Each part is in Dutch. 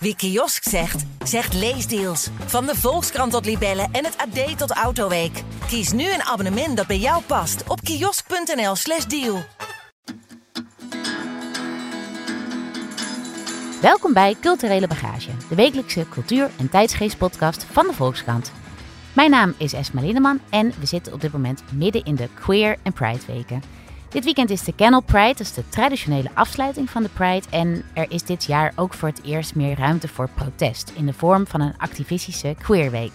Wie kiosk zegt, zegt leesdeals. Van de Volkskrant tot Libellen en het AD tot Autoweek. Kies nu een abonnement dat bij jou past op kiosk.nl/slash deal. Welkom bij Culturele Bagage, de wekelijkse cultuur- en tijdsgeestpodcast van de Volkskrant. Mijn naam is Esma Lindeman en we zitten op dit moment midden in de Queer en Pride weken. Dit weekend is de Kennel Pride, dat is de traditionele afsluiting van de Pride. En er is dit jaar ook voor het eerst meer ruimte voor protest in de vorm van een activistische Queer Week.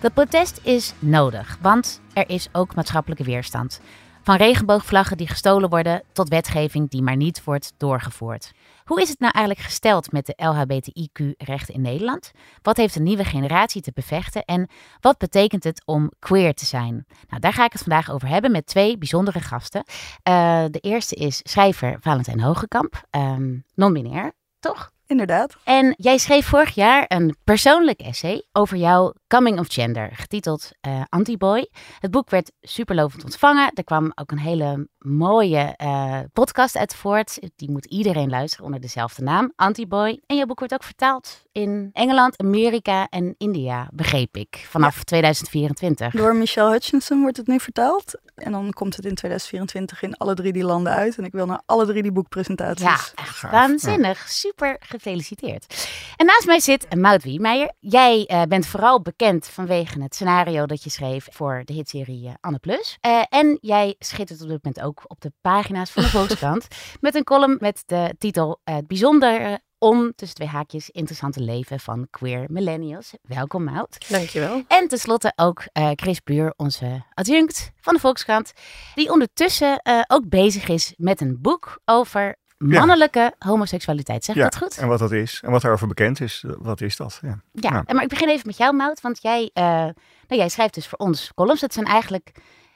Dat protest is nodig, want er is ook maatschappelijke weerstand. Van regenboogvlaggen die gestolen worden tot wetgeving die maar niet wordt doorgevoerd. Hoe is het nou eigenlijk gesteld met de LHBTIQ-rechten in Nederland? Wat heeft de nieuwe generatie te bevechten en wat betekent het om queer te zijn? Nou, daar ga ik het vandaag over hebben met twee bijzondere gasten. Uh, de eerste is schrijver Valentijn Hogekamp, um, non-binair, toch? Inderdaad. En jij schreef vorig jaar een persoonlijk essay over jouw coming of gender, getiteld uh, Antiboy. Het boek werd superlovend ontvangen. Er kwam ook een hele mooie uh, podcast uit voort. Die moet iedereen luisteren onder dezelfde naam, Antiboy. En jouw boek wordt ook vertaald in Engeland, Amerika en India, begreep ik, vanaf ja. 2024. Door Michelle Hutchinson wordt het nu vertaald. En dan komt het in 2024 in alle drie die landen uit. En ik wil naar alle drie die boekpresentaties. Ja, echt waanzinnig. Super gefeliciteerd. En naast mij zit Maud Wiemeijer. Jij uh, bent vooral bekend vanwege het scenario dat je schreef voor de hitserie uh, Anne Plus. Uh, en jij schittert op dit moment ook op de pagina's van de Volkskrant met een column met de titel Het bijzondere om tussen twee haakjes interessante leven van queer millennials. Welkom Mout. Dankjewel. En tenslotte ook uh, Chris Buur, onze adjunct van de Volkskrant, die ondertussen uh, ook bezig is met een boek over mannelijke ja. homoseksualiteit. Zeg ja, dat goed? En wat dat is. En wat daarover bekend is. Wat is dat? Ja, ja, ja. maar ik begin even met jou Mout, want jij, uh, nou, jij schrijft dus voor ons columns. Dat zijn eigenlijk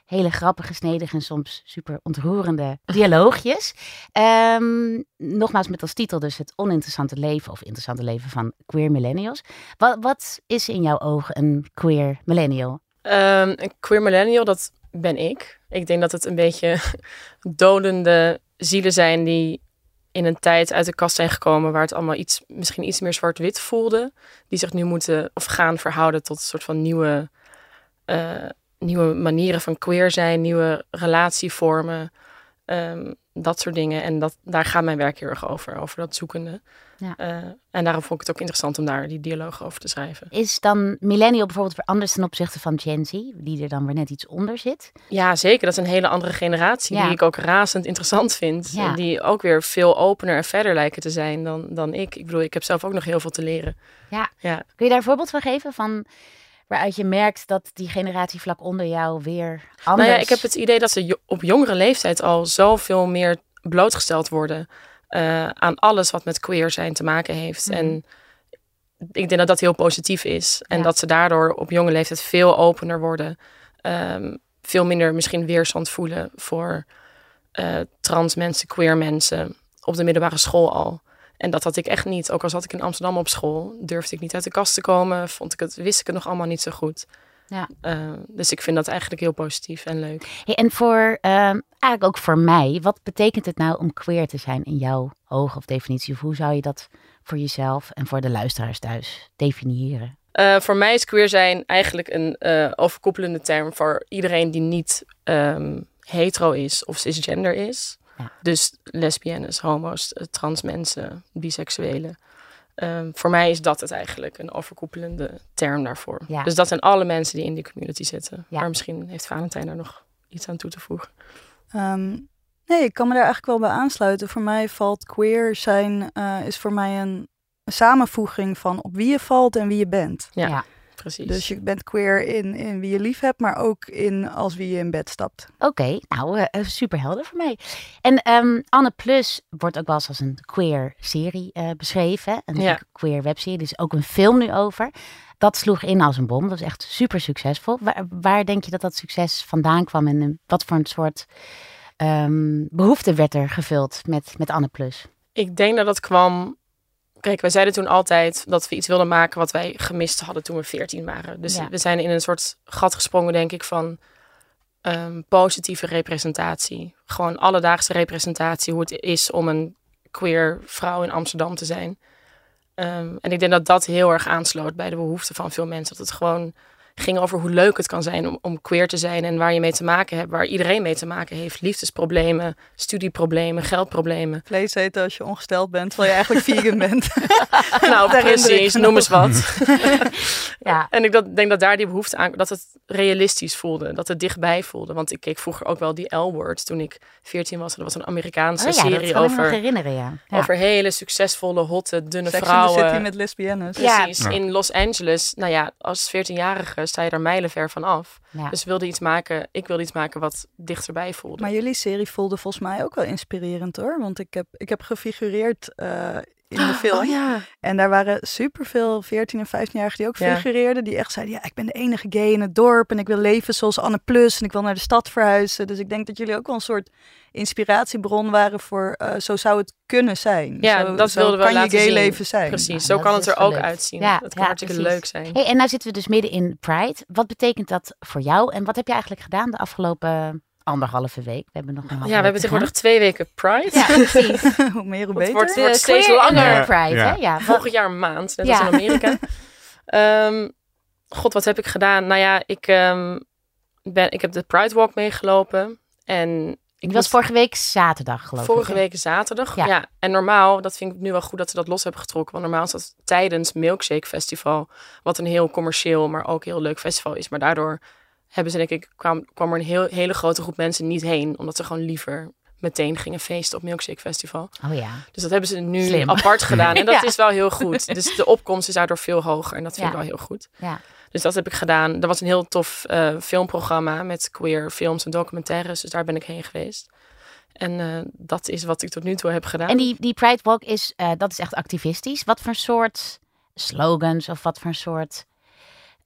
hele grappige, snedige en soms super ontroerende dialoogjes. Um, nogmaals met als titel dus het oninteressante leven of interessante leven van queer millennials. Wat, wat is in jouw ogen een queer millennial? Um, een queer millennial, dat ben ik. Ik denk dat het een beetje dodende zielen zijn die in een tijd uit de kast zijn gekomen waar het allemaal iets, misschien iets meer zwart-wit voelde. Die zich nu moeten of gaan verhouden tot een soort van nieuwe... Uh, nieuwe manieren van queer zijn, nieuwe relatievormen, um, dat soort dingen. En dat, daar gaat mijn werk heel erg over, over dat zoekende. Ja. Uh, en daarom vond ik het ook interessant om daar die dialoog over te schrijven. Is dan millennial bijvoorbeeld weer anders ten opzichte van Gen Z, die er dan weer net iets onder zit? Ja, zeker. Dat is een hele andere generatie ja. die ik ook razend interessant vind. Ja. Die ook weer veel opener en verder lijken te zijn dan, dan ik. Ik bedoel, ik heb zelf ook nog heel veel te leren. Ja. ja. Kun je daar een voorbeeld van geven van waaruit je merkt dat die generatie vlak onder jou weer anders... Nou ja, ik heb het idee dat ze op jongere leeftijd al zoveel meer blootgesteld worden uh, aan alles wat met queer zijn te maken heeft. Mm. En ik denk dat dat heel positief is. En ja. dat ze daardoor op jonge leeftijd veel opener worden. Um, veel minder misschien weerstand voelen voor uh, trans mensen, queer mensen op de middelbare school al. En dat had ik echt niet. Ook al zat ik in Amsterdam op school, durfde ik niet uit de kast te komen. Vond ik het, wist ik het nog allemaal niet zo goed. Ja. Uh, dus ik vind dat eigenlijk heel positief en leuk. Hey, en voor, uh, eigenlijk ook voor mij, wat betekent het nou om queer te zijn in jouw ogen of definitie? Of hoe zou je dat voor jezelf en voor de luisteraars thuis definiëren? Uh, voor mij is queer zijn eigenlijk een overkoepelende term voor iedereen die niet um, hetero is of cisgender is. Ja. Dus lesbiennes, homo's, trans mensen, biseksuelen. Um, voor mij is dat het eigenlijk, een overkoepelende term daarvoor. Ja. Dus dat zijn alle mensen die in die community zitten. Ja. Maar misschien heeft Valentijn daar nog iets aan toe te voegen. Um, nee, ik kan me daar eigenlijk wel bij aansluiten. Voor mij valt queer zijn, uh, is voor mij een, een, samenvoeging van op wie je valt en wie je bent. Ja. Precies. Dus je bent queer in, in wie je lief hebt, maar ook in als wie je in bed stapt. Oké, okay, nou, uh, super helder voor mij. En um, Anne Plus wordt ook wel eens als een queer serie uh, beschreven. Een ja. queer webserie, dus ook een film nu over. Dat sloeg in als een bom. Dat is echt super succesvol. Waar, waar denk je dat dat succes vandaan kwam en wat voor een soort um, behoefte werd er gevuld met, met Anne Plus? Ik denk dat dat kwam Kijk, wij zeiden toen altijd dat we iets wilden maken wat wij gemist hadden toen we 14 waren. Dus ja. we zijn in een soort gat gesprongen, denk ik, van um, positieve representatie. Gewoon alledaagse representatie, hoe het is om een queer vrouw in Amsterdam te zijn. Ehm, en ik denk dat dat heel erg aansloot bij de behoeften van veel mensen. Dat het gewoon ging over hoe leuk het kan zijn om, om queer te zijn en waar je mee te maken hebt, waar iedereen mee te maken heeft. Liefdesproblemen, studieproblemen, geldproblemen. Vlees eten als je ongesteld bent, terwijl je eigenlijk vegan bent. nou, Daar precies, noem eens wat. Ja. En ik dat, denk dat daar die behoefte aan, dat het realistisch voelde, dat het dichtbij voelde. Want ik keek vroeger ook wel die L-Word toen ik 14 was. En dat was een Amerikaanse Oh ja, dat serie kan ik me nog over, herinneren, ja. ja. over hele succesvolle, hotte, dunne Sex in the vrouwen. City met lesbiennes. Ja. Precies, Ja. in Los Angeles. Nou ja, als 14-jarige sta je daar mijlenver van af. Ja. Dus wilde iets maken, ik wilde iets maken wat dichterbij voelde. Maar jullie serie voelde volgens mij ook wel inspirerend hoor. Want ik heb, ik heb gefigureerd eh, in de film. Oh ja. En daar waren superveel 14 en 15-jarigen die ook Ja. figureerden. Die echt zeiden, ja, ik ben de enige gay in het dorp. En ik wil leven zoals Anne Plus. En ik wil naar de stad verhuizen. Dus ik denk dat jullie ook wel een soort inspiratiebron waren voor... eh, zo zou het kunnen zijn. Ja, zo, dat zo wilden we kan laten je gay zien. leven zijn. Precies, zo dat kan het er ook leuk. uitzien. Ja, het kan ja, hartstikke precies. leuk zijn. Hey, en nou zitten we dus midden in Pride. Wat betekent dat voor jou? En wat heb je eigenlijk gedaan de afgelopen anderhalve week? We hebben nog een Ja, we hebben tegenwoordig twee weken Pride. Ja, precies. hoe meer, hoe Het beter. wordt- De steeds langer. de Pride, Ja. hè? Ja. Vorig jaar een maand, net Ja. als in Amerika. Ehm, God, wat heb ik gedaan? Nou ja, ik, ehm, ben, ik heb de Pride Walk meegelopen. En ik was vorige week zaterdag, geloof ik. vorige week zaterdag. Ja. Ja. En normaal, dat vind ik nu wel goed dat ze dat los hebben getrokken. Want normaal is dat tijdens Milkshake Festival. Wat een heel commercieel, maar ook heel leuk festival is. Maar daardoor hebben ze, denk ik, kwam, kwam er een heel, hele grote groep mensen niet heen. Omdat ze gewoon liever meteen gingen feesten op Milkshake Festival. Oh ja. Dus dat hebben ze nu Slim. apart gedaan. En dat Ja. is wel heel goed. Dus de opkomst is daardoor veel hoger. En dat vind Ja. ik wel heel goed. Ja. Dus dat heb ik gedaan. Er was een heel tof eh, filmprogramma met queer films en documentaires. Dus daar ben ik heen geweest. En eh, dat is wat ik tot nu toe heb gedaan. En die, die Pride Walk is, eh, dat is echt activistisch. Wat voor soort slogans of wat voor soort,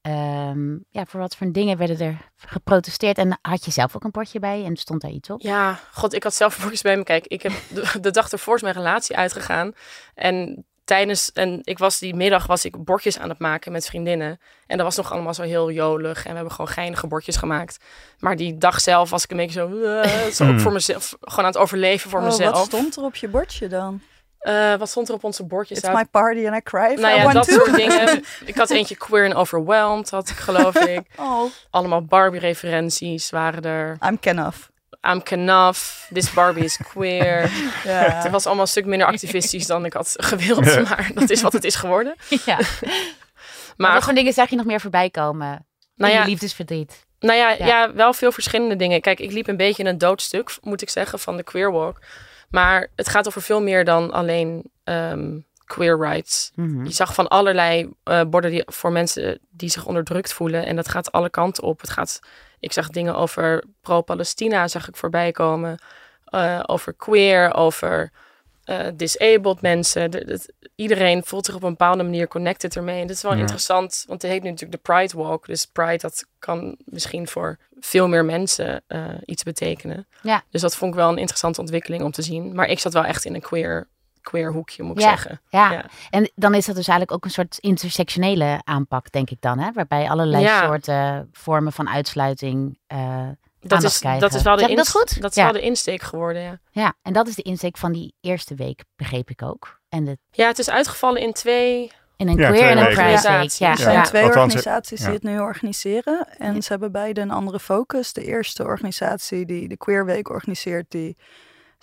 ehm, ja, voor wat voor dingen werden er geprotesteerd? En had je zelf ook een bordje bij en stond daar iets op? Ja, god, ik had zelf bordjes bij me. Kijk, ik heb de, de dag ervoor is mijn relatie uitgegaan. En tijdens, en ik was die middag was ik bordjes aan het maken met vriendinnen. En dat was nog allemaal zo heel jolig. En we hebben gewoon geinige bordjes gemaakt. Maar die dag zelf was ik een beetje zo, zo ook voor mezelf, gewoon aan het overleven voor Oh, mezelf. wat stond er op je bordje dan? Eh, wat stond er op onze bordjes? It's my party and I cry if nou I ja, want dat to. soort dingen. Ik had eentje queer and overwhelmed, had ik geloof ik. Oh, Allemaal Barbie-referenties waren er. I'm Kenough. I'm Knaf, this Barbie is queer. Het was allemaal een stuk minder activistisch dan ik had gewild, maar dat is wat het is geworden. Ja. Maar wat voor dingen zag je nog meer voorbij komen? Nou Nou ja, liefdesverdriet. nou ja, Ja. ja. wel veel verschillende dingen. Kijk, ik liep een beetje in een doodstuk, moet ik zeggen, van de queer walk. Maar het gaat over veel meer dan alleen ehm, queer rights. Mhm. Je zag van allerlei eh, borden die, voor mensen die zich onderdrukt voelen. En dat gaat alle kanten op. Het gaat, ik zag dingen over pro-Palestina zag ik voorbij komen. Eh, over queer, over eh, disabled mensen. De- iedereen voelt zich op een bepaalde manier connected ermee. En dat is wel Ja. interessant, want het heet nu natuurlijk de Pride Walk. Dus Pride, dat kan misschien voor veel meer mensen eh, iets betekenen. Ja. Dus dat vond ik wel een interessante ontwikkeling om te zien. Maar ik zat wel echt in een queer, queer hoekje, moet ik Ja. zeggen. Ja. Ja. en dan is dat dus eigenlijk ook een soort intersectionele aanpak, denk ik dan. Hè? Waarbij allerlei Ja. soorten vormen van uitsluiting eh, Dat is, krijgen. dat is wel de Zeg ik dat inst- goed? Dat is Ja. wel de insteek geworden, ja. Ja, en dat is de insteek van die eerste week, begreep ik ook. En de, Ja, het is uitgevallen in twee... in een Ja, queer en een pride week. Ja, Er zijn ja. twee Althans, organisaties die het nu organiseren. En ze hebben beide een andere focus. De eerste organisatie die de Queer Week organiseert, die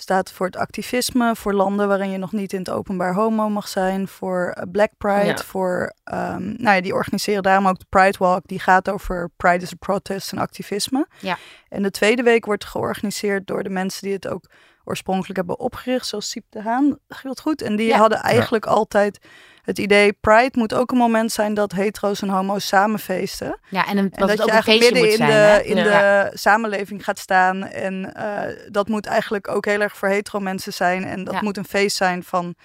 staat voor het activisme, voor landen waarin je nog niet in het openbaar homo mag zijn, voor eh, Black Pride, Ja. voor, ehm, nou ja, die organiseren daarom ook de Pride Walk, die gaat over Pride is a protest en activisme. Ja. En de tweede week wordt georganiseerd door de mensen die het ook oorspronkelijk hebben opgericht, zoals Siep de Haan, dat goed? En die Ja. hadden eigenlijk altijd het idee, Pride moet ook een moment zijn dat hetero's en homo's samen feesten. ja, en, een, En dat, het je eigenlijk midden in, zijn. hè? de, in Ja. de samenleving gaat staan. En eh, dat moet eigenlijk ook heel erg voor hetero mensen zijn. En dat moet een feest zijn van,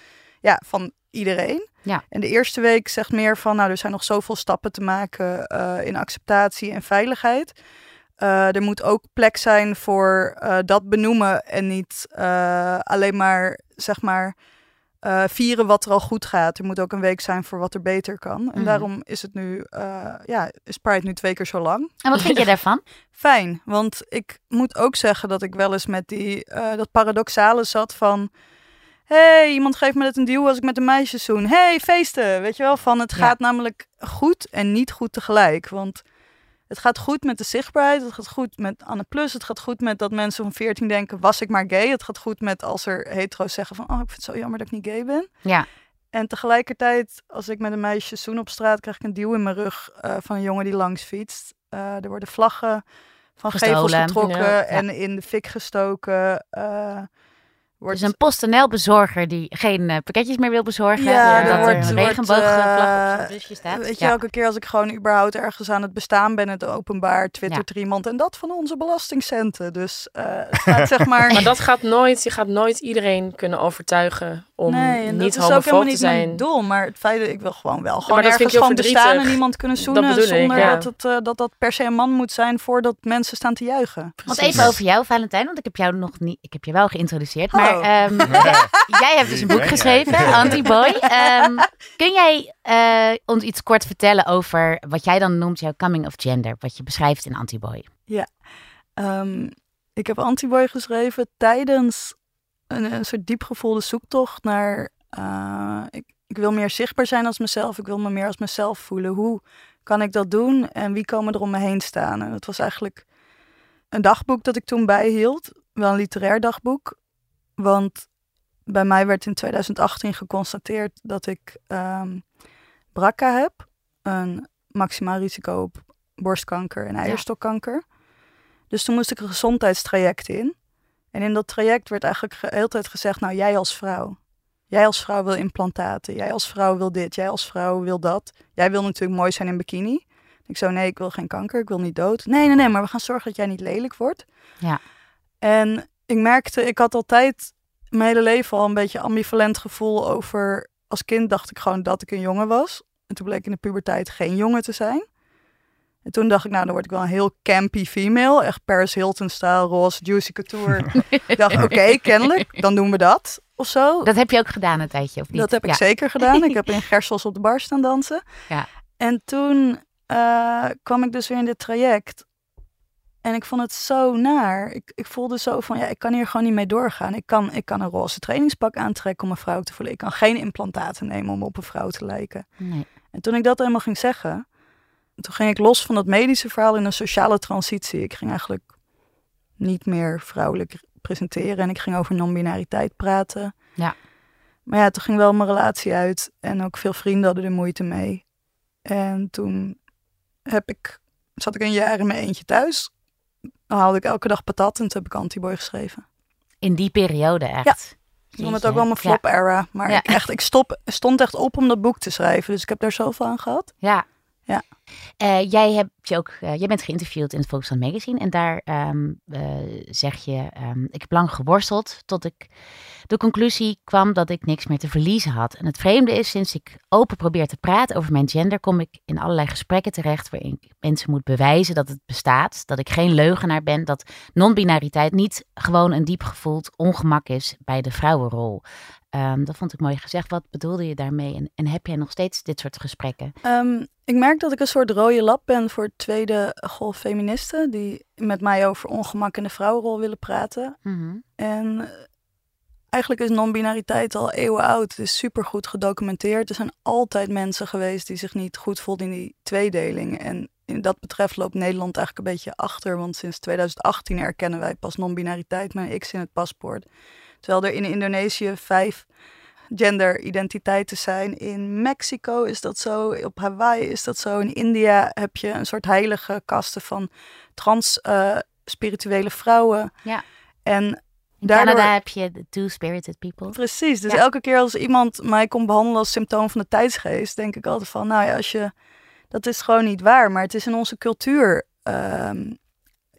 ja, van iedereen. Ja. En de eerste week zegt meer van, nou, er zijn nog zoveel stappen te maken eh, in acceptatie en veiligheid. Eh, er moet ook plek zijn voor eh, dat benoemen en niet eh, alleen maar, zeg maar, vieren wat er al goed gaat. Er moet ook een week zijn voor wat er beter kan. En Mhm. daarom is het nu, ja, is Pride nu twee keer zo lang. En wat vind je daarvan? Fijn, want ik moet ook zeggen dat ik wel eens met die, dat paradoxale zat van... hey, iemand geeft me net een duw als ik met een meisje zoen. hey, feesten, weet je wel? Van het Ja. gaat namelijk goed en niet goed tegelijk. Want het gaat goed met de zichtbaarheid, het gaat goed met Anne Plus, het gaat goed met dat mensen van 14 denken, was ik maar gay? Het gaat goed met als er hetero's zeggen van, oh, ik vind het zo jammer dat ik niet gay ben. Ja. En tegelijkertijd, als ik met een meisje zoen op straat, krijg ik een duw in mijn rug eh, van een jongen die langs fietst. Eh, er worden vlaggen van gevels getrokken Ja. en in de fik gestoken. eh, wordt Dus een PostNL-bezorger die geen eh, pakketjes meer wil bezorgen. Ja, en er dat wordt- er een regenboogvlag op zijn busje staat. Weet je, Ja. elke keer als ik gewoon überhaupt ergens aan het bestaan ben, in het openbaar, twittert er iemand en dat van onze belastingcenten. Dus eh, het gaat zeg maar. Maar dat gaat nooit, je gaat nooit iedereen kunnen overtuigen om nee, en niet dat is ook helemaal niet zijn. mijn doel. Maar het feit dat ik wil gewoon wel gewoon maar dat vind ergens gewoon bestaan en verdrietig. iemand kunnen zoenen ik, zonder ja. dat, het, eh, dat dat per se een man moet zijn voordat mensen staan te juichen. Want Precies. even over jou, Valentijn, want ik heb jou nog niet, ik heb je wel geïntroduceerd, Hallo. maar ehm, jij hebt dus een boek Ja, ja. geschreven, Anti-Boy. Ehm, kun jij eh, ons iets kort vertellen over wat jij dan noemt jouw coming of gender, wat je beschrijft in Anti-Boy? Ehm, ik heb Antiboy geschreven tijdens een, een soort diepgevoelde zoektocht naar. eh, ik, ik wil meer zichtbaar zijn als mezelf. Ik wil me meer als mezelf voelen. Hoe kan ik dat doen en wie komen er om me heen staan? En dat was eigenlijk een dagboek dat ik toen bijhield. Wel een literair dagboek. Want bij mij werd in 2018 geconstateerd dat ik ehm BRCA heb. Een maximaal risico op borstkanker en eierstokkanker. Dus toen moest ik een gezondheidstraject in. En in dat traject werd eigenlijk de hele tijd gezegd, nou jij als vrouw. Jij als vrouw wil implantaten. Jij als vrouw wil dit. Jij als vrouw wil dat. Jij wil natuurlijk mooi zijn in bikini. Ik zo, nee, ik wil geen kanker. Ik wil niet dood. Nee, nee, nee, maar we gaan zorgen dat jij niet lelijk wordt. Ja. En ik merkte, ik had altijd mijn hele leven al een beetje ambivalent gevoel over... Als kind dacht ik gewoon dat ik een jongen was. En toen bleek in de puberteit geen jongen te zijn. En toen dacht ik, nou, dan word ik wel een heel campy female. Echt Paris Hilton-stijl, roze, juicy couture. ik dacht, oké, kennelijk, dan doen we dat. Of zo. Dat heb je ook gedaan een tijdje, of niet? Dat heb ik zeker gedaan. Ik heb in Gersels op de bar staan dansen. Ja. En toen eh, kwam ik dus weer in dit traject. En ik vond het zo naar. Ik, ik voelde zo van, ja, ik kan hier gewoon niet mee doorgaan. Ik kan, ik kan een roze trainingspak aantrekken om een vrouw te voelen. Ik kan geen implantaten nemen om op een vrouw te lijken. Nee. En toen ik dat helemaal ging zeggen, toen ging ik los van dat medische verhaal in een sociale transitie. Ik ging eigenlijk niet meer vrouwelijk presenteren en ik ging over non-binariteit praten. Ja. Maar ja, toen ging wel mijn relatie uit en ook veel vrienden hadden er moeite mee. En toen heb ik, zat ik een jaar in mijn eentje thuis. Dan haalde ik elke dag patat en toen heb ik Antiboy geschreven. In die periode echt. Ik vond het ook wel mijn Ja. flop era. Maar Ja. ik, echt, ik stop, stond echt op om dat boek te schrijven. Dus ik heb daar zoveel aan gehad. Ja. Ja. Eh, jij, hebt je ook, eh, jij bent geïnterviewd in het Volkskrant Magazine en daar ehm, eh, zeg je, ehm, ik heb lang geworsteld tot ik de conclusie kwam dat ik niks meer te verliezen had. En het vreemde is, sinds ik open probeer te praten over mijn gender, kom ik in allerlei gesprekken terecht waarin ik mensen moet bewijzen dat het bestaat, dat ik geen leugenaar ben, dat non-binariteit niet gewoon een diep gevoeld ongemak is bij de vrouwenrol. Ehm, dat vond ik mooi gezegd. Wat bedoelde je daarmee? En, en heb jij nog steeds dit soort gesprekken? Ehm, ik merk dat ik een soort rode lap ben voor tweede golf feministen. Die met mij over ongemak in de vrouwenrol willen praten. Mhm. En eh, eigenlijk is non-binariteit al eeuwen oud. Het is supergoed gedocumenteerd. Er zijn altijd mensen geweest die zich niet goed voelden in die tweedeling. En in dat betreft loopt Nederland eigenlijk een beetje achter. Want sinds 2018 erkennen wij pas non-binariteit met een X in het paspoort. Terwijl er in Indonesië vijf genderidentiteiten zijn. In Mexico is dat zo. Op Hawaii is dat zo. In India heb je een soort heilige kasten van trans eh, spirituele vrouwen. Ja. En In Daardoor- Canada heb je de two-spirited people. Precies. Dus Ja. elke keer als iemand mij komt behandelen als symptoom van de tijdsgeest, denk ik altijd van, nou ja, als je, dat is gewoon niet waar. Maar het is in onze cultuur ehm,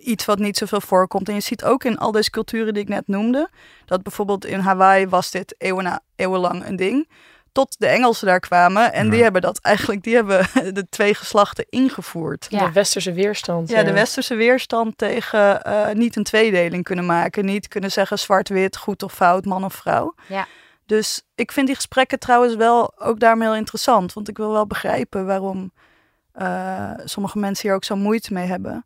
iets wat niet zoveel voorkomt. En je ziet ook in al deze culturen die ik net noemde, dat bijvoorbeeld in Hawaii was dit eeuwen na, eeuwenlang een ding. Tot de Engelsen daar kwamen en die hebben dat eigenlijk, die hebben de twee geslachten ingevoerd. Ja. De westerse weerstand. Ja, de westerse weerstand tegen eh, niet een tweedeling kunnen maken. Niet kunnen zeggen zwart-wit, goed of fout, man of vrouw. Ja. Dus ik vind die gesprekken trouwens wel ook daarmee heel interessant. Want ik wil wel begrijpen waarom eh, sommige mensen hier ook zo moeite mee hebben.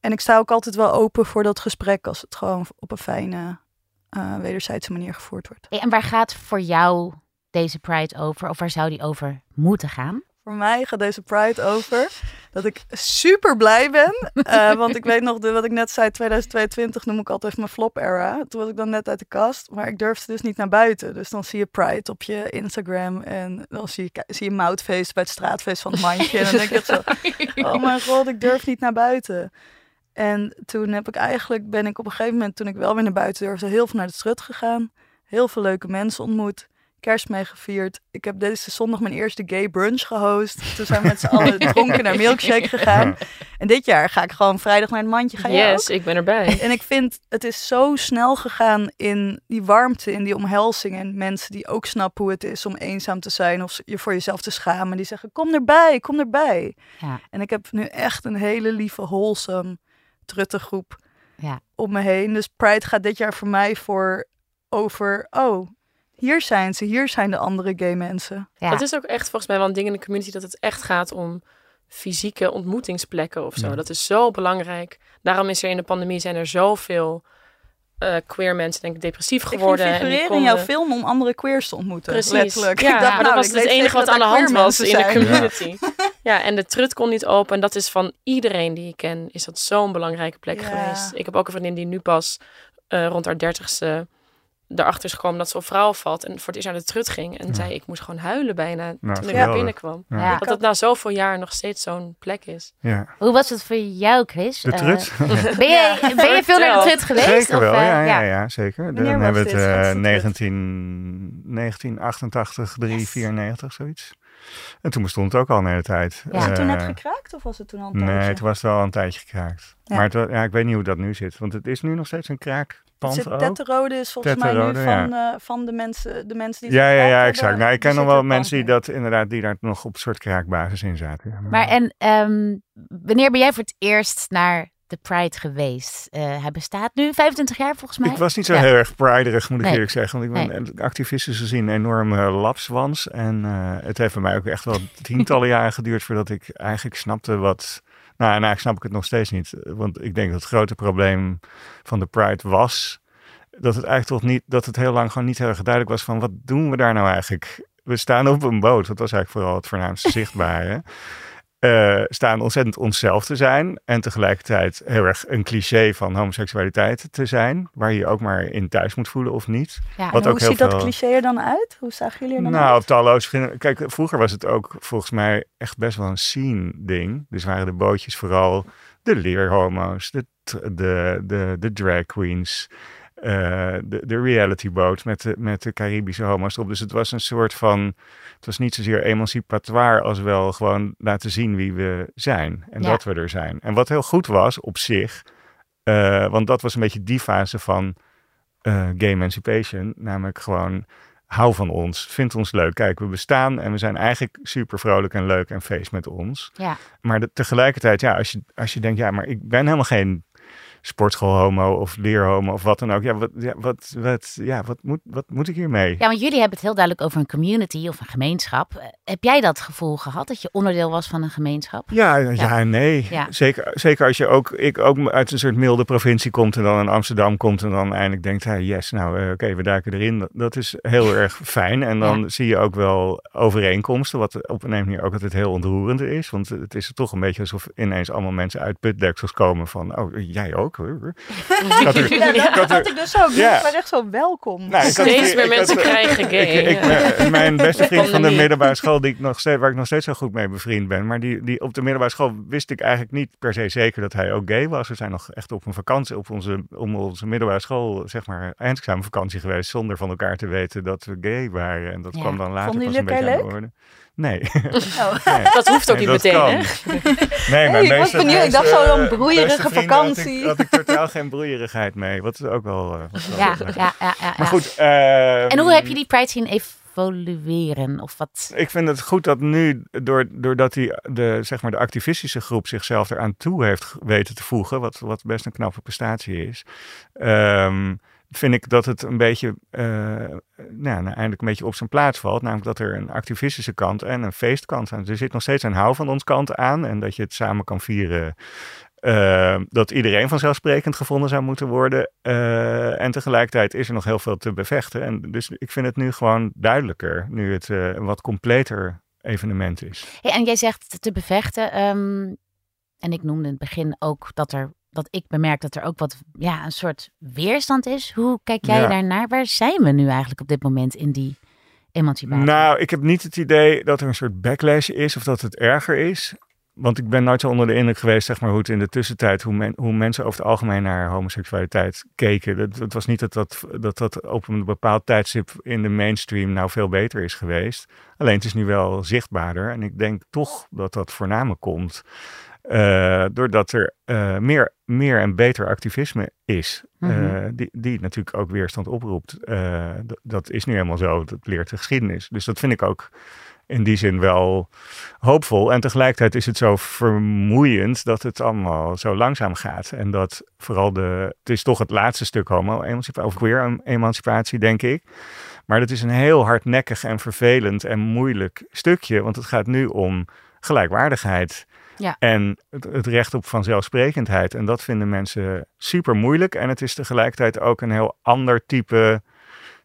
En ik sta ook altijd wel open voor dat gesprek als het gewoon op een fijne eh, wederzijdse manier gevoerd wordt. En waar gaat voor jou deze Pride over? Of waar zou die over moeten gaan? Voor mij gaat deze Pride over dat ik super blij ben. Eh, want ik weet nog, de, wat ik net zei, 2022 noem ik altijd mijn flop era. Toen was ik dan net uit de kast, maar ik durfde dus niet naar buiten. Dus dan zie je Pride op je Instagram en dan zie je, zie je moutfeest bij het straatfeest van het mandje. En dan denk ik zo, oh mijn god, ik durf niet naar buiten. En toen heb ik eigenlijk, ben ik op een gegeven moment, toen ik wel weer naar buiten durfde, heel veel naar de strut gegaan. Heel veel leuke mensen ontmoet kerst mee gevierd. Ik heb deze zondag mijn eerste gay brunch gehost. Toen zijn we met z'n allen dronken naar Milkshake gegaan. En dit jaar ga ik gewoon vrijdag naar het mandje. Ga jij Yes, ook? ik ben erbij. En ik vind, het is zo snel gegaan in die warmte, in die omhelzing. En mensen die ook snappen hoe het is om eenzaam te zijn of je voor jezelf te schamen. Die zeggen, kom erbij, kom erbij. Ja. En ik heb nu echt een hele lieve, wholesome, trutte groep Ja. om me heen. Dus Pride gaat dit jaar voor mij voor over, oh, hier zijn ze, hier zijn de andere gay mensen. Ja. Dat is ook echt volgens mij wel een ding in de community dat het echt gaat om fysieke ontmoetingsplekken of zo. Ja. Dat is zo belangrijk. Daarom is er in de pandemie zijn er zoveel eh, queer mensen denk ik depressief Ik geworden. en die figureren in konden- jouw film om andere queers te ontmoeten. Precies. Letterlijk. Ja, Ik dacht, maar nou, dat was ik het enige wat aan de hand was in de community. Ja. en de trut kon niet open. En dat is van iedereen die ik ken, is dat zo'n belangrijke plek Ja. geweest. Ik heb ook een vriendin die nu pas eh, rond haar dertigste erachter is gekomen dat ze op vrouwen valt. En voor het eerst naar de trut ging. En zei, ik moest gewoon huilen bijna Nou, toen ik naar binnenkwam. Ja. Ja. Dat het na zoveel jaar nog steeds zo'n plek is. Ja. Hoe was het voor jou, Chris? De Eh, trut? ben, je, ben je veel naar de trut geweest? Zeker Of, wel, eh, ja, ja, ja, zeker. Dan hebben we het eh, de 19, 1988, 3, 94, zoiets. En toen bestond het ook al een hele tijd. Ja. Het toen net Eh, gekraakt of was het toen al een Nee, tijdje? het was wel al een tijdje gekraakt. Ja. Maar het, ja, ik weet niet hoe dat nu zit. Want het is nu nog steeds een Zit ook. Tetterode is volgens Tetterode, mij nu van, eh, van de, mensen, de mensen die Ja, ja, ja, hebben, exact. Nou, ik ken nog wel mensen die pand dat inderdaad, die daar nog op een soort kraakbasis in zaten. Maar en ehm, wanneer ben jij voor het eerst naar de Pride geweest? Eh, hij bestaat nu 25 jaar volgens mij. Ik was niet zo Ja. heel erg priderig, moet ik Nee. eerlijk zeggen. Want ik ben activistisch gezien een enorme lapswans. En eh, het heeft bij mij ook echt wel tientallen jaren geduurd voordat ik eigenlijk snapte wat... Nou, en eigenlijk snap ik het nog steeds niet. Want ik denk dat het grote probleem van de Pride was... dat het eigenlijk toch niet... dat het heel lang gewoon niet heel erg duidelijk was van... wat doen we daar nou eigenlijk? We staan op een boot. Dat was eigenlijk vooral het voornaamste zichtbare. Eh, staan ontzettend onszelf te zijn. En tegelijkertijd heel erg een cliché van homoseksualiteit te zijn. Waar je je ook maar in thuis moet voelen of niet. Ja. Wat hoe ook heel ziet dat cliché er dan uit? Hoe zagen jullie er dan Nou, uit? op talloze vrienden. Kijk, vroeger was het ook volgens mij echt best wel een scene ding. Dus waren de bootjes vooral de leerhomo's, de, de, de drag queens, eh, de, de reality boat met de, met de Caribische homo's erop. Dus het was een soort van, het was niet zozeer emancipatoire als wel gewoon laten zien wie we zijn. En Ja. dat we er zijn. En wat heel goed was op zich, eh, want dat was een beetje die fase van eh, gay emancipation. Namelijk gewoon, hou van ons, vind ons leuk. Kijk, we bestaan en we zijn eigenlijk super vrolijk en leuk en feest met ons. Ja. Maar de- tegelijkertijd, ja, als je, als je denkt, ja, maar ik ben helemaal geen sportschoolhomo of leerhomo of wat dan ook. Ja, wat, ja, wat, wat, ja, wat, moet, wat moet ik hiermee? ja, want jullie hebben het heel duidelijk over een community of een gemeenschap. Eh, Heb jij dat gevoel gehad dat je onderdeel was van een gemeenschap? Ja, ja, nee. Ja. Zeker, zeker als je ook, ik ook uit een soort milde provincie komt en dan in Amsterdam komt en dan eindelijk denkt, hey, yes, nou eh, oké, we duiken erin. Dat, dat is heel erg fijn. En dan zie je ook wel overeenkomsten, wat op een manier ook altijd heel ontroerend is. Want het is toch een beetje alsof ineens allemaal mensen uit putdeksels komen van, oh, jij ook? Ik had er- Ja, dat, ik had dat er- had ik dus ook. Ja. Ik ben echt zo welkom. Nou, ik had- Steeds ik meer had- mensen krijgen gay. Ik, mijn- beste vriend van de middelbare school, die ik nog steeds, waar ik nog steeds zo goed mee bevriend ben. Maar die, die op de middelbare school wist ik eigenlijk niet per se zeker dat hij ook gay was. We zijn nog echt op een vakantie, op onze, om onze middelbare school, zeg maar, eindexamenvakantie geweest. Zonder van elkaar te weten dat we gay waren. En dat Ja. kwam dan later pas een beetje aan de orde. Nee. Oh. nee. Dat hoeft ook Nee, niet meteen, kan. hè? Nee, Hey, ik was benieuwd. Ik dacht zo een beste broeierige vrienden had ik- vakantie. Had ik, totaal geen broeierigheid mee. Wat ook wel... eh, wat Ja, ja, ja. ja, Maar ja. goed. eh, En hoe heb je die Pride zien evolueren? Of wat? Ik vind het goed dat nu, door, doordat die, de, zeg maar de activistische groep zichzelf eraan toe heeft weten te voegen, wat, wat best een knappe prestatie is, ehm, vind ik dat het een beetje, eh, nou, nou, eindelijk een beetje op zijn plaats valt. Namelijk dat er een activistische kant en een feestkant aan. Er zit nog steeds een hou van ons kant aan en dat je het samen kan vieren uh, dat iedereen vanzelfsprekend gevonden zou moeten worden. Uh, en tegelijkertijd is er nog heel veel te bevechten. En dus ik vind het nu gewoon duidelijker, nu het een wat completer evenement is. Hey, en jij zegt te bevechten. Um, en ik noemde in het begin ook dat er dat ik bemerk dat er ook wat ja, een soort weerstand is. Hoe kijk jij ja. daarnaar? Waar zijn we nu eigenlijk op dit moment in die emancipatie? Nou, ik heb niet het idee dat er een soort backlash is of dat het erger is want ik ben nooit zo onder de indruk geweest, zeg maar, hoe het in de tussentijd, hoe, men, hoe mensen over het algemeen naar homoseksualiteit keken. Het, was niet dat dat, dat dat op een bepaald tijdstip in de mainstream nou veel beter is geweest. Alleen het is nu wel zichtbaarder. En ik denk toch dat dat voornamelijk komt uh, doordat er uh, meer, meer en beter activisme is. Mm -hmm. die, die natuurlijk ook weerstand oproept. dat is nu helemaal zo. Dat leert de geschiedenis. Dus dat vind ik ook in die zin wel hoopvol. En tegelijkertijd is het zo vermoeiend dat het allemaal zo langzaam gaat. En dat vooral de. Het is toch het laatste stuk homo-emancipatie, of queer-emancipatie, denk ik. Maar dat is een heel hardnekkig en vervelend en moeilijk stukje. Want het gaat nu om gelijkwaardigheid. Ja. En het, het, recht op vanzelfsprekendheid. En dat vinden mensen super moeilijk. En het is tegelijkertijd ook een heel ander type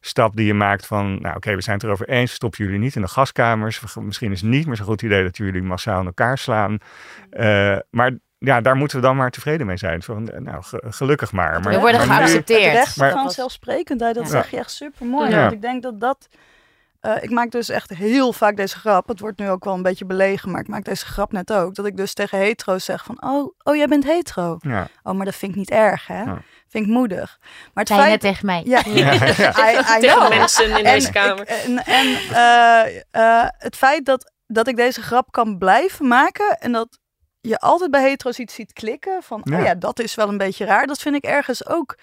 stap die je maakt van, nou oké, we zijn het erover eens, stop jullie niet in de gaskamers. Misschien is het niet meer zo'n goed idee dat jullie massaal in elkaar slaan. Uh, maar ja, daar moeten we dan maar tevreden mee zijn. Van, nou, gelukkig maar. maar we worden maar geaccepteerd. Het recht van zelfsprekendheid, dat ja. zeg je echt super mooi. Ja. Want ik denk dat dat... Uh, ik maak dus echt heel vaak deze grap. Het wordt nu ook wel een beetje belegen, maar ik maak deze grap net ook. Dat ik dus tegen hetero's zeg van, oh, oh jij bent hetero. Ja. Oh, maar dat vind ik niet erg, hè? Ja. Vind ik moedig. Maar het feit... net tegen mij. Ja, Ja, ja. I, I Tegen mensen in En deze ik- kamer. en en eh, eh, het feit dat, dat ik deze grap kan blijven maken en dat je altijd bij hetero's iets ziet klikken van, Ja. oh ja, dat is wel een beetje raar. Dat vind ik ergens ook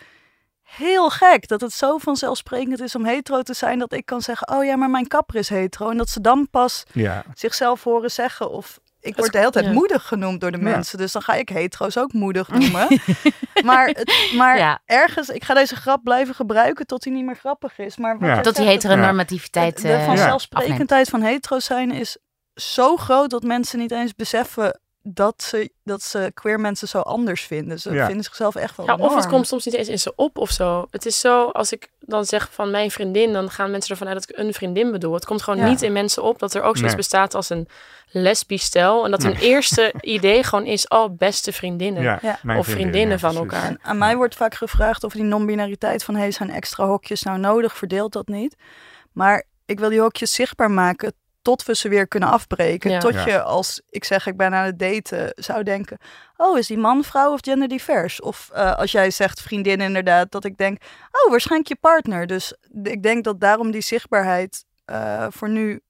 heel gek. Dat het zo vanzelfsprekend is om hetero te zijn dat ik kan zeggen, oh ja, maar mijn kapper is hetero. En dat ze dan pas Ja, zichzelf horen zeggen of ik word de hele tijd ja. moedig genoemd door de Ja. mensen. Dus dan ga ik hetero's ook moedig noemen. maar het, maar Ja. ergens, ik ga deze grap blijven gebruiken tot hij niet meer grappig is. Maar Tot die heteronormativiteit de, de eh, vanzelfsprekendheid van hetero's zijn is zo groot dat mensen niet eens beseffen dat ze, dat ze queer mensen zo anders vinden. Ze Ja. vinden zichzelf echt wel Ja, of het komt soms niet eens in ze op of zo. Het is zo, als ik dan zeg van mijn vriendin, dan gaan mensen ervan uit dat ik een vriendin bedoel. Het komt gewoon Ja. niet in mensen op dat er ook zoiets Nee. bestaat als een lesbisch stel. En dat hun eerste idee gewoon is, oh, beste vriendinnen. ja, Ja. mijn Of vriendin, vriendinnen ja, van elkaar. En aan mij wordt vaak gevraagd of die non-binariteit van hey, zijn extra hokjes nou nodig? Verdeelt dat niet? Maar ik wil die hokjes zichtbaar maken tot we ze weer kunnen afbreken. Ja. Tot Ja. je als ik zeg ik ben aan het daten zou denken, oh is die man, vrouw of genderdivers? Of eh, als jij zegt vriendin inderdaad, dat ik denk, oh waarschijnlijk je partner. Dus ik denk dat daarom die zichtbaarheid eh, voor nu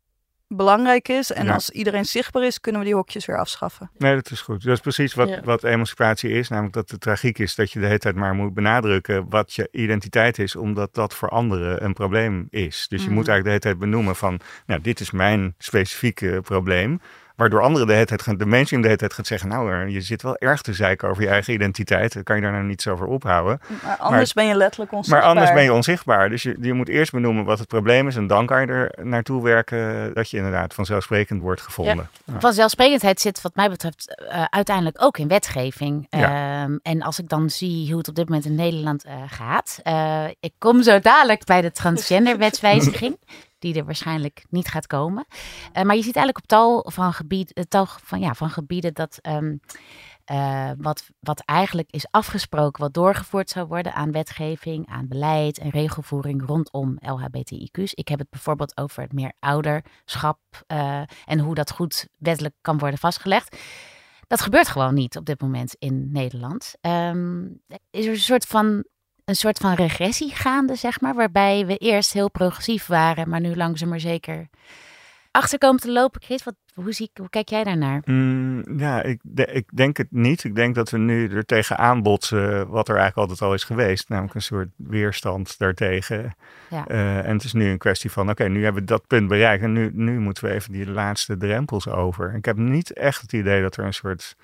belangrijk is. En Ja. als iedereen zichtbaar is, kunnen we die hokjes weer afschaffen. Nee, dat is goed. Dat is precies wat, Ja. wat emancipatie is. Namelijk dat de tragiek is dat je de hele tijd maar moet benadrukken wat je identiteit is. Omdat dat voor anderen een probleem is. Dus je Mhm. moet eigenlijk de hele tijd benoemen van, nou dit is mijn specifieke probleem. Waardoor anderen de hele tijd, gaan- de mainstream de hele tijd gaat zeggen, nou je zit wel erg te zeiken over je eigen identiteit. Dan kan je daar nou niet zo over ophouden. Maar anders ben je letterlijk onzichtbaar. Maar anders ben je onzichtbaar. Dus je, je moet eerst benoemen wat het probleem is. En dan kan je er naartoe werken dat je inderdaad vanzelfsprekend wordt gevonden. Ja. Vanzelfsprekendheid zit wat mij betreft eh, uiteindelijk ook in wetgeving. Ja. Ehm, en als ik dan zie hoe het op dit moment in Nederland eh, gaat. eh, ik kom zo dadelijk bij de transgenderwetswijziging. Die er waarschijnlijk niet gaat komen. Eh, maar je ziet eigenlijk op tal van, gebied, eh, tal van, ja, van gebieden dat ehm, eh, wat, wat eigenlijk is afgesproken, wat doorgevoerd zou worden aan wetgeving, aan beleid en regelvoering rondom LHBTIQ's. Ik heb het bijvoorbeeld over het meer ouderschap en hoe dat goed wettelijk kan worden vastgelegd. Dat gebeurt gewoon niet op dit moment in Nederland. Ehm, is er een soort van een soort van regressie gaande, zeg maar, waarbij we eerst heel progressief waren, maar nu langzaam maar zeker achter komen te lopen. Chris, wat, hoe, zie, ik- hoe kijk jij daarnaar? Mm, ja, ik, de- ik denk het niet. Ik denk dat we nu er tegenaan botsen wat er eigenlijk altijd al is geweest. Namelijk een soort weerstand daartegen. Ja. Eh, en het is nu een kwestie van, oké, nu hebben we dat punt bereikt. En nu, nu moeten we even die laatste drempels over. Ik heb niet echt het idee dat er een soort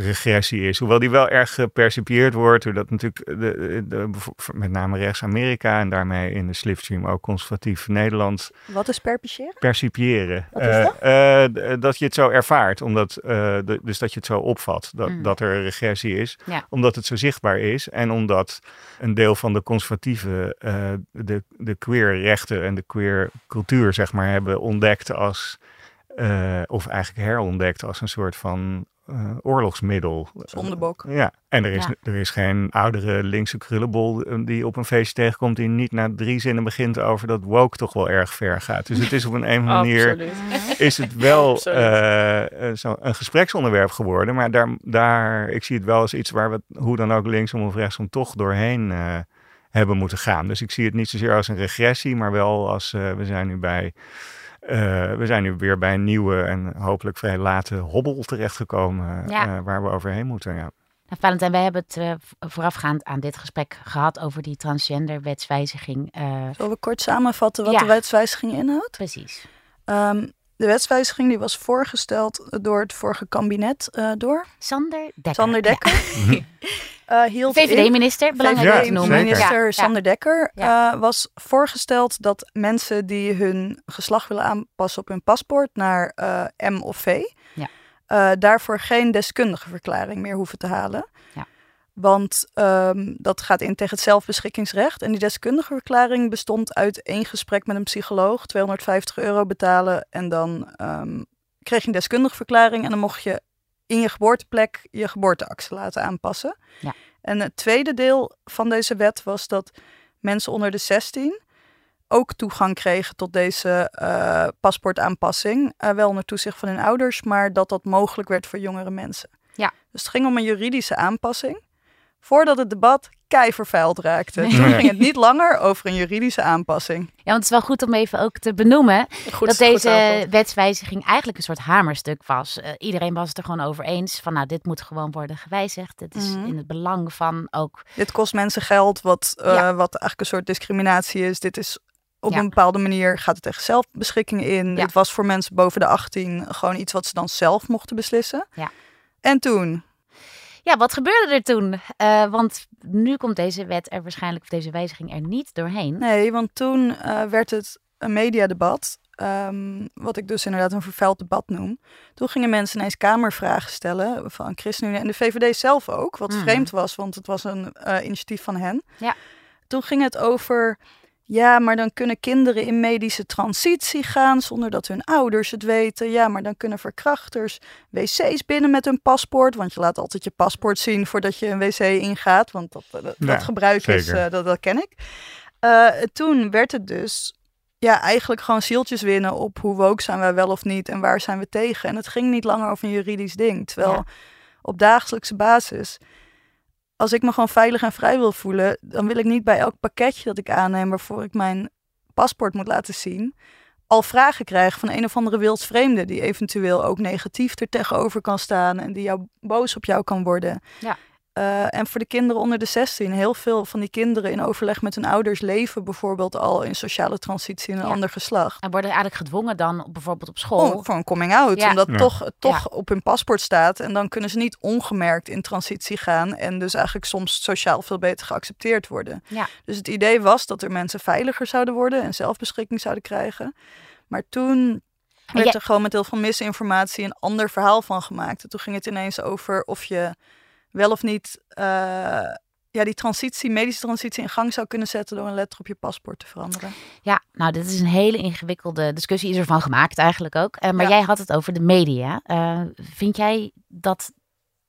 regressie is. Hoewel die wel erg gepercipieerd wordt, doordat natuurlijk de, de, met name rechts-Amerika en daarmee in de slipstream ook conservatief Nederland. Wat is percipiëren? Percipiëren. Wat is dat? Uh, uh, dat je het zo ervaart, omdat, uh, de, dus dat je het zo opvat, dat, Mm. dat er een regressie is, Ja. omdat het zo zichtbaar is en omdat een deel van de conservatieve eh, de, de queer rechten en de queer cultuur, zeg maar, hebben ontdekt als, eh, of eigenlijk herontdekt als een soort van eh, oorlogsmiddel. Zondebok. Ja, en er is, Ja. er is geen oudere linkse krullenbol eh, die op een feestje tegenkomt die niet na drie zinnen begint over dat woke toch wel erg ver gaat. Dus het is op een, een manier Absoluut. is het wel eh, eh, zo een gespreksonderwerp geworden. Maar daar, daar, ik zie het wel als iets waar we, hoe dan ook linksom of rechtsom, toch doorheen eh, hebben moeten gaan. Dus ik zie het niet zozeer als een regressie, maar wel als eh, we zijn nu bij. Eh, we zijn nu weer bij een nieuwe en hopelijk vrij late hobbel terechtgekomen Ja. eh, waar we overheen moeten. Ja. Nou, Valentijn, wij hebben het eh, voorafgaand aan dit gesprek gehad over die transgenderwetswijziging. Eh, Zullen we kort samenvatten wat Ja. de wetswijziging inhoudt? precies. Ehm, de wetswijziging die was voorgesteld door het vorige kabinet eh, door Sander Dekker. Sander Dekker. hield in- VVD-minister, belangrijk te noemen. VVD-minister Ja, Sander Dekker eh, was voorgesteld dat mensen die hun geslacht willen aanpassen op hun paspoort naar eh, M of V, Ja. eh, daarvoor geen deskundige verklaring meer hoeven te halen. Ja. Want ehm, dat gaat in tegen het zelfbeschikkingsrecht. En die deskundige verklaring bestond uit één gesprek met een psycholoog, 250 euro betalen. En dan ehm, kreeg je een deskundige verklaring en dan mocht je in je geboorteplek je geboorteakte laten aanpassen. Ja. En het tweede deel van deze wet was dat mensen onder de 16 ook toegang kregen tot deze eh, paspoortaanpassing. Eh, wel onder toezicht van hun ouders, maar dat dat mogelijk werd voor jongere mensen. Ja. Dus het ging om een juridische aanpassing. Voordat het debat kei vervuild raakte. Toen ging het niet langer over een juridische aanpassing. Ja, want het is wel goed om even ook te benoemen Goed, dat deze wetswijziging eigenlijk een soort hamerstuk was. Eh, iedereen was het er gewoon over eens van, nou, dit moet gewoon worden gewijzigd. Het is Mhm. in het belang van ook, Dit kost mensen geld, wat, eh, Ja. wat eigenlijk een soort discriminatie is. Dit is op Ja. een bepaalde manier gaat het tegen zelfbeschikking in. Ja. Het was voor mensen boven de 18 gewoon iets wat ze dan zelf mochten beslissen. Ja. En toen, ja, wat gebeurde er toen? Eh, want nu komt deze wet er waarschijnlijk, of deze wijziging er niet doorheen. nee, want toen eh, werd het een mediadebat. ehm, wat ik dus inderdaad een vervuild debat noem. Toen gingen mensen ineens kamervragen stellen van ChristenUnie en de VVD zelf ook. Wat Mhm. vreemd was, want het was een eh, initiatief van hen. Ja. Toen ging het over, ja, maar dan kunnen kinderen in medische transitie gaan zonder dat hun ouders het weten. Ja, maar dan kunnen verkrachters wc's binnen met hun paspoort. Want je laat altijd je paspoort zien voordat je een wc ingaat. Want dat, dat, Ja, dat gebruik is, eh, dat, dat ken ik. Eh, toen werd het dus ja, eigenlijk gewoon zieltjes winnen op hoe woke zijn wij wel of niet en waar zijn we tegen. En het ging niet langer over een juridisch ding. Terwijl Ja. op dagelijkse basis, als ik me gewoon veilig en vrij wil voelen, dan wil ik niet bij elk pakketje dat ik aanneem waarvoor ik mijn paspoort moet laten zien, al vragen krijgen van een of andere wildsvreemde die eventueel ook negatief er tegenover kan staan en die jou boos op jou kan worden. Ja. Eh, en voor de kinderen onder de 16, heel veel van die kinderen in overleg met hun ouders leven bijvoorbeeld al in sociale transitie in een Ja. ander geslacht. En worden eigenlijk gedwongen dan bijvoorbeeld op school. Om, voor een coming out, Ja. omdat Ja. toch, het toch op hun paspoort staat. En dan kunnen ze niet ongemerkt in transitie gaan en dus eigenlijk soms sociaal veel beter geaccepteerd worden. Ja. Dus het idee was dat er mensen veiliger zouden worden en zelfbeschikking zouden krijgen. Maar toen werd er gewoon met heel veel misinformatie een ander verhaal van gemaakt. En toen ging het ineens over of je wel of niet eh, ja, die transitie, medische transitie in gang zou kunnen zetten door een letter op je paspoort te veranderen. Ja, nou, dit is een hele ingewikkelde discussie, is ervan gemaakt eigenlijk ook. Eh, maar Ja. jij had het over de media. Eh, vind jij dat,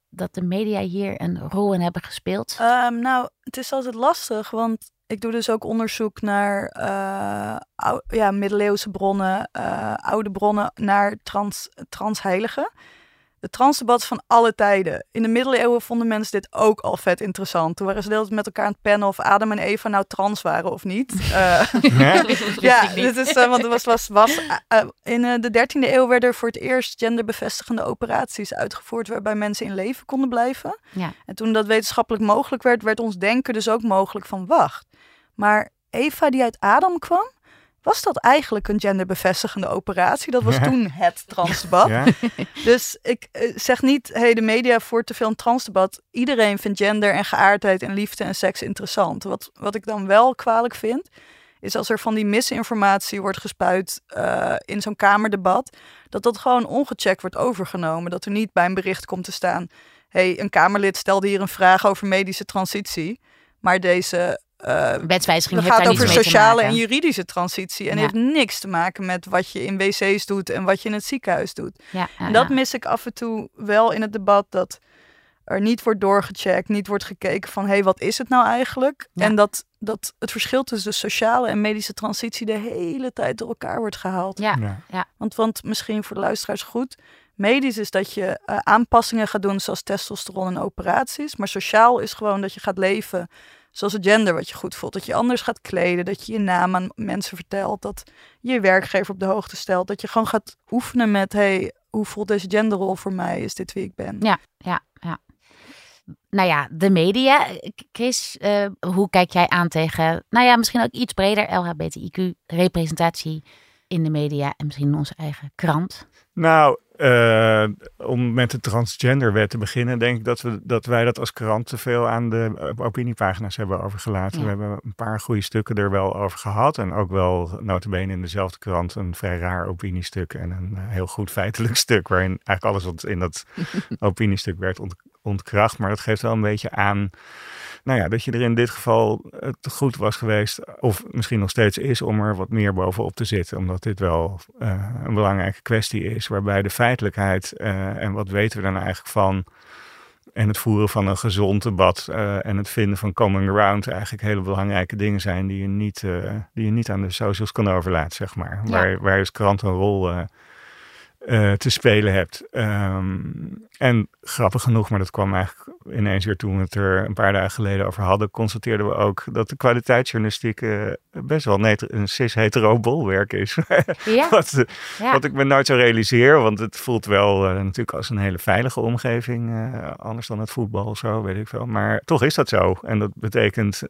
dat de media hier een rol in hebben gespeeld? Ehm, nou, het is altijd lastig, want ik doe dus ook onderzoek naar ou- ja, middeleeuwse bronnen, oude bronnen naar trans, transheiligen. Het transdebat van alle tijden. In de middeleeuwen vonden mensen dit ook al vet interessant. Toen waren ze de tijd met elkaar aan het pennen of Adam en Eva nou trans waren of niet. Eh, Ja? ja, dit is, eh, want het was, was, was eh, in de 13e eeuw werden er voor het eerst genderbevestigende operaties uitgevoerd waarbij mensen in leven konden blijven. Ja. En toen dat wetenschappelijk mogelijk werd, werd ons denken dus ook mogelijk van wacht. Maar Eva die uit Adam kwam, was dat eigenlijk een genderbevestigende operatie? Dat was Ja. toen het transdebat. Ja? Dus ik eh, zeg niet, hey, de media voert te veel een transdebat. Iedereen vindt gender en geaardheid en liefde en seks interessant. Wat, wat ik dan wel kwalijk vind, is als er van die misinformatie wordt gespuit eh, in zo'n kamerdebat, dat dat gewoon ongecheckt wordt overgenomen. Dat er niet bij een bericht komt te staan, hey, een Kamerlid stelde hier een vraag over medische transitie, maar deze eh, Wetswijziging heeft gaat daar over niets mee te sociale en juridische transitie. En Ja. heeft niks te maken met wat je in wc's doet en wat je in het ziekenhuis doet. Ja, ja, En dat ja. mis ik af en toe wel in het debat. Dat er niet wordt doorgecheckt, niet wordt gekeken van... hé, hey, wat is het nou eigenlijk? Ja. En dat, dat het verschil tussen de sociale en medische transitie... de hele tijd door elkaar wordt gehaald. Ja, Ja. Want, want misschien voor de luisteraars goed... medisch is dat je eh, aanpassingen gaat doen zoals testosteron en operaties. Maar sociaal is gewoon dat je gaat leven zoals het gender wat je goed voelt. Dat je anders gaat kleden, dat je je naam aan mensen vertelt... dat je je werkgever op de hoogte stelt. Dat je gewoon gaat oefenen met... hey, hoe voelt deze genderrol voor mij? Is dit wie ik ben? Ja, ja, ja. Nou ja, de media. Chris, eh, hoe kijk jij aan tegen, nou ja, misschien ook iets breder LHBTIQ-representatie in de media en misschien in onze eigen krant? Nou, eh, om met de transgenderwet te beginnen, denk ik dat, we, dat wij dat als krant te veel aan de eh, opiniepagina's hebben overgelaten. Ja. We hebben een paar goede stukken er wel over gehad. En ook wel notabene in dezelfde krant een vrij raar opiniestuk en een eh, heel goed feitelijk stuk. Waarin eigenlijk alles wat in dat opiniestuk werd ont- ontkracht. Maar dat geeft wel een beetje aan nou ja, dat je er in dit geval het goed was geweest, of misschien nog steeds is, om er wat meer bovenop te zitten. Omdat dit wel eh, een belangrijke kwestie is, waarbij de feitelijkheid eh, en wat weten we dan eigenlijk van. En het voeren van een gezond debat eh, en het vinden van common ground eigenlijk hele belangrijke dingen zijn die je niet, eh, die je niet aan de socials kan overlaten, zeg maar. Ja. Waar, waar je als krant een rol eh, eh, te spelen hebt. Ehm, en grappig genoeg, maar dat kwam eigenlijk ineens weer toen we het er een paar dagen geleden over hadden, constateerden we ook dat de kwaliteitsjournalistiek eh, best wel net een cis-hetero bolwerk is. Ja, wat, eh, ja. wat ik me nooit zo realiseer, want het voelt wel eh, natuurlijk als een hele veilige omgeving, anders dan het voetbal of zo, weet ik veel. Maar toch is dat zo. En dat betekent,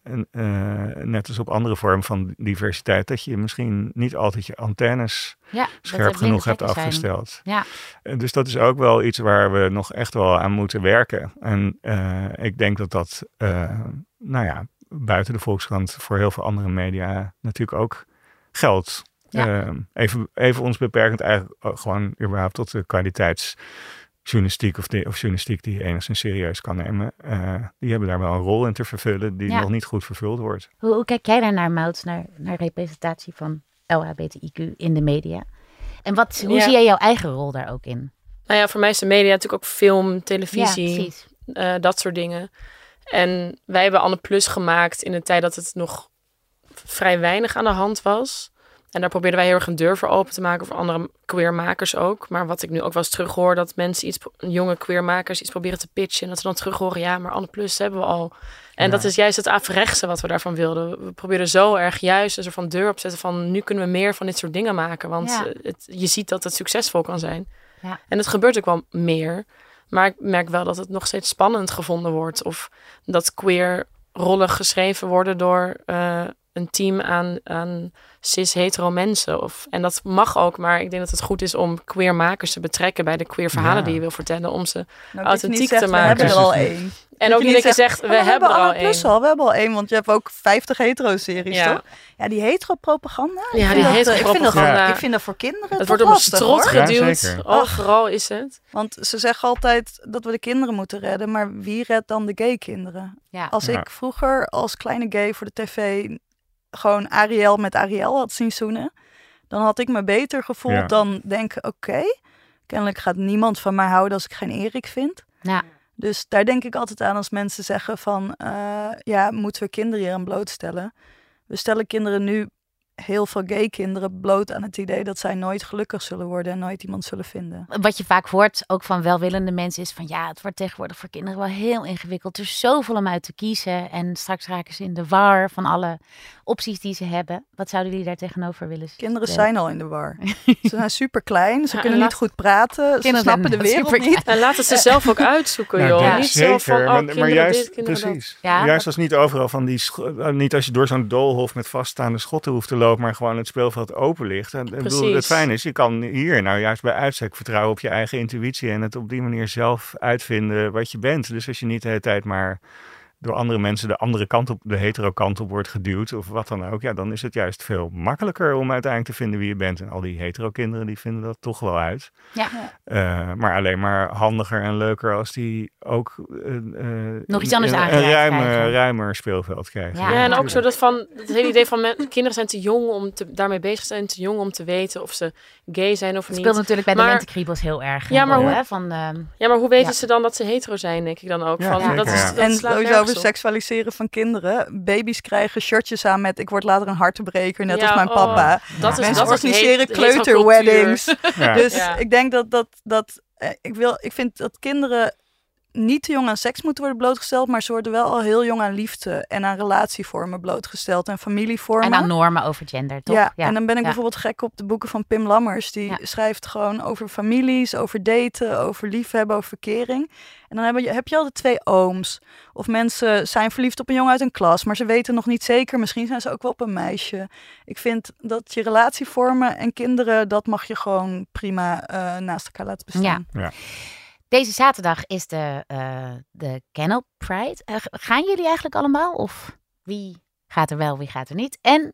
net als op andere vormen van diversiteit, dat je misschien niet altijd je antennes ja, scherp er genoeg hebt afgesteld. Ja, En Dus dat is ook wel iets waar we nog echt wel aan moeten werken. En eh, ik denk dat dat, eh, nou ja, buiten de Volkskrant voor heel veel andere media natuurlijk ook geldt. Ja. Eh, even, even ons beperkend eigenlijk ook gewoon überhaupt tot de kwaliteitsjournalistiek of, de, of journalistiek die je enigszins serieus kan nemen. Eh, die hebben daar wel een rol in te vervullen die Ja. nog niet goed vervuld wordt. Hoe, hoe kijk jij daar naar, Mouts, naar, naar representatie van LHBTIQ in de media? En wat, hoe Ja. zie jij jouw eigen rol daar ook in? Nou ja, voor mij is de media natuurlijk ook film, Ja, televisie, precies. eh, dat soort dingen. En wij hebben Anne Plus gemaakt in een tijd dat het nog vrij weinig aan de hand was. En daar probeerden wij heel erg een deur voor open te maken voor andere queermakers ook. Maar wat ik nu ook wel eens terughoor, dat mensen iets, jonge queermakers iets proberen te pitchen. En dat ze dan terug horen, ja, maar Anne Plus hebben we al. En Ja. dat is juist het averechtse wat we daarvan wilden. We proberen zo erg juist een soort van deur opzetten van... nu kunnen we meer van dit soort dingen maken. Want Ja. eh, het, je ziet dat het succesvol kan zijn. Ja. En het gebeurt ook wel meer. Maar ik merk wel dat het nog steeds spannend gevonden wordt. Of dat queer rollen geschreven worden door eh, een team aan, aan cis-hetero mensen. Of, en dat mag ook, maar ik denk dat het goed is om queer makers te betrekken bij de queer verhalen Ja. die je wil vertellen. Om ze... Nou, Authentiek te We maken. hebben er al één. En Dat ook niet dat je zegt, zegt, we, "Oh, hebben er al Plus één. al, we hebben al één, want je hebt ook 50 hetero-series, Ja. toch? Ja, die hetero-propaganda. Ja, ik die vind dat, eh, ik, vind dat, hetero-propaganda. ik vind dat voor kinderen Het toch wordt op een strot. Ja, geduwd. zeker. Overal is het. Want ze zeggen altijd dat we de kinderen moeten redden, maar wie redt dan de gay kinderen? Ja. Als Ja. ik vroeger als kleine gay voor de tv gewoon Ariel met Ariel had zien zoenen, dan had ik me beter gevoeld Ja. dan denken, oké, kennelijk gaat niemand van mij houden als ik geen Erik vind. Ja. Dus daar denk ik altijd aan als mensen zeggen van, eh, ja, moeten we kinderen hier aan blootstellen? We stellen kinderen nu, heel veel gay kinderen, bloot aan het idee dat zij nooit gelukkig zullen worden en nooit iemand zullen vinden. Wat je vaak hoort, ook van welwillende mensen, is van ja, het wordt tegenwoordig voor kinderen wel heel ingewikkeld. Er is zoveel om uit te kiezen. En straks raken ze in de war van alle opties die ze hebben. Wat zouden jullie daar tegenover willen zeggen? Kinderen zijn al in de war. Ze zijn super klein, ze Ja, kunnen en niet goed praten, ze Kinderen snappen de wereld niet. En laat het ze zelf ook uitzoeken, Nou, joh. Ja. Niet zeker, zo van, oh, maar, juist, dit, kinderen dat. precies. Ja, juist als niet overal van die, eh, niet als je door zo'n doolhof met vaststaande schotten hoeft te lopen maar gewoon het speelveld open ligt. En, bedoel, het fijne is, je kan hier nou juist bij uitstek vertrouwen op je eigen intuïtie en het op die manier zelf uitvinden wat je bent. Dus als je niet de hele tijd maar door andere mensen de andere kant op, de hetero kant op wordt geduwd of wat dan ook, ja, dan is het juist veel makkelijker om uiteindelijk te vinden wie je bent. En al die hetero kinderen die vinden dat toch wel uit. Ja. Eh, maar alleen maar handiger en leuker als die ook eh, eh, Nog iets anders een, ruimer, krijgen. ruimer speelveld krijgen. Ja, Ja, en ook zo dat van het hele idee van men- kinderen zijn te jong om te, daarmee bezig zijn, te jong om te weten of ze gay zijn of Het niet. speelt natuurlijk bij de lentekriebels heel erg. Ja, maar rol, hoe- hè, van, ehm, Ja, maar hoe weten Ja. ze dan dat ze hetero zijn, denk ik dan ook. Ja, van, dat is, dat en seksualiseren van kinderen. Baby's krijgen shirtjes aan met ik word later een hartebreker, net Ja, als mijn oh, papa. Dat is, Mensen dat organiseren kleuterweddings. Ja. Dus Ja. ik denk dat dat, dat eh, ik, wil, ik vind dat kinderen niet te jong aan seks moeten worden blootgesteld, maar ze worden wel al heel jong aan liefde en aan relatievormen blootgesteld en familievormen. en aan normen over gender, toch? Ja, en dan ben ik Ja. bijvoorbeeld gek op de boeken van Pim Lammers. Die Ja. schrijft gewoon over families, over daten, over liefhebben, over verkering. En dan heb je, heb je al de twee ooms. Of mensen zijn verliefd op een jongen uit een klas, maar ze weten nog niet zeker. Misschien zijn ze ook wel op een meisje. Ik vind dat je relatievormen en kinderen, dat mag je gewoon prima eh, naast elkaar laten bestaan. Deze zaterdag is de, eh de Kennel Pride. Eh, gaan jullie eigenlijk allemaal? Of wie gaat er wel, wie gaat er niet? En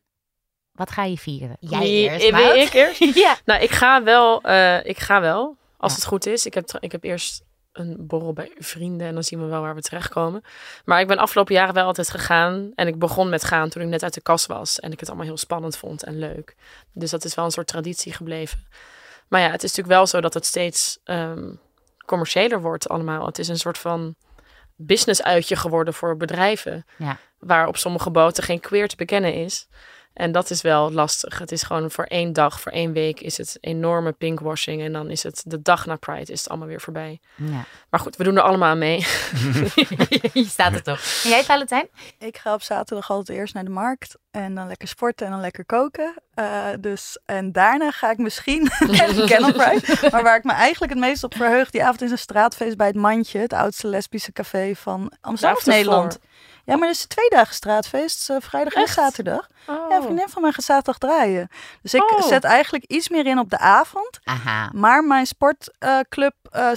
wat ga je vieren? Jij Wie- eerst, eh, Wout? wie ik eerst? ja. Nou, ik ga wel, eh, ik ga wel, als Ja. het goed is. Ik heb, ik heb eerst een borrel bij vrienden en dan zien we wel waar we terechtkomen. Maar ik ben afgelopen jaren wel altijd gegaan. En ik begon met gaan toen ik net uit de kast was. En ik het allemaal heel spannend vond en leuk. Dus dat is wel een soort traditie gebleven. Maar ja, het is natuurlijk wel zo dat het steeds ehm, commerciëler wordt allemaal. Het is een soort van business uitje geworden voor bedrijven. Ja. Waar op sommige boten geen queer te bekennen is. En dat is wel lastig. Het is gewoon voor één dag, voor één week is het enorme pinkwashing. En dan is het de dag na Pride is het allemaal weer voorbij. ja. Maar goed, we doen er allemaal aan mee. je staat er toch. En jij, Valentijn? Ik ga op zaterdag altijd eerst naar de markt en dan lekker sporten en dan lekker koken. Eh, dus, en daarna ga ik misschien naar de Kennel Pride. Maar waar ik me eigenlijk het meest op verheug, die avond is een straatfeest bij het Mandje, het oudste lesbische café van Amsterdam. Nederland. Ja, maar het is twee dagen straatfeest, eh, vrijdag en zaterdag. Oh. Een vriendin van mij gaat zaterdag draaien. Dus ik Oh. zet eigenlijk iets meer in op de avond. Aha. Maar mijn sportclub eh,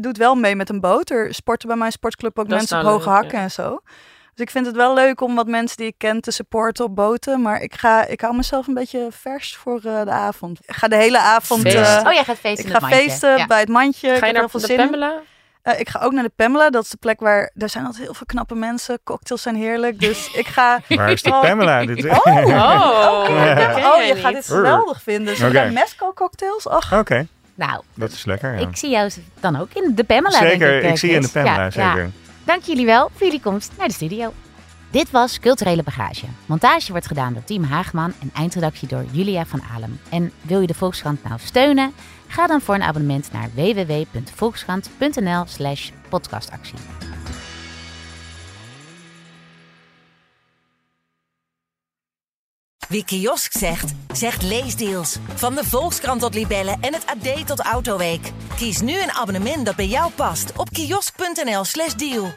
doet wel mee met een boot. Er sporten bij mijn sportclub ook Dat mensen op hoge leuk, hakken en zo. Dus ik vind het wel leuk om wat mensen die ik ken te supporten op boten. Maar ik, ga, ik hou mezelf een beetje vers voor eh, de avond. Ik ga de hele avond... Feest. eh, oh, jij gaat feesten ik in ga het mandje. feesten Ja. bij het mandje. Ga je naar de. Pamela? Eh, ik ga ook naar de Pamela. Dat is de plek waar... Daar zijn altijd heel veel knappe mensen. Cocktails zijn heerlijk. Dus ik ga... Waar is die Oh. Pamela? Dit, Oh, Oh, oh, jij je gaat dit geweldig vinden. Ze Oké. hebben mescal cocktails. Ach, Oké, Nou, dat is lekker. Ja. ik zie jou dan ook in de Pamela, denk zeker, ik, ik, zie je in de. Pamela, Ja, zeker. ja. Dank jullie wel voor jullie komst naar de studio. Dit was Culturele Bagage. Montage wordt gedaan door Team Haagman en eindredactie door Julia van Alem. En wil je de Volkskrant nou steunen? Ga dan voor een abonnement naar www.volkskrant.nl slash podcastactie. Wie kiosk zegt, zegt leesdeals. Van de Volkskrant tot Libellen en het AD tot Autoweek. Kies nu een abonnement dat bij jou past op kiosk.nl/slash deal.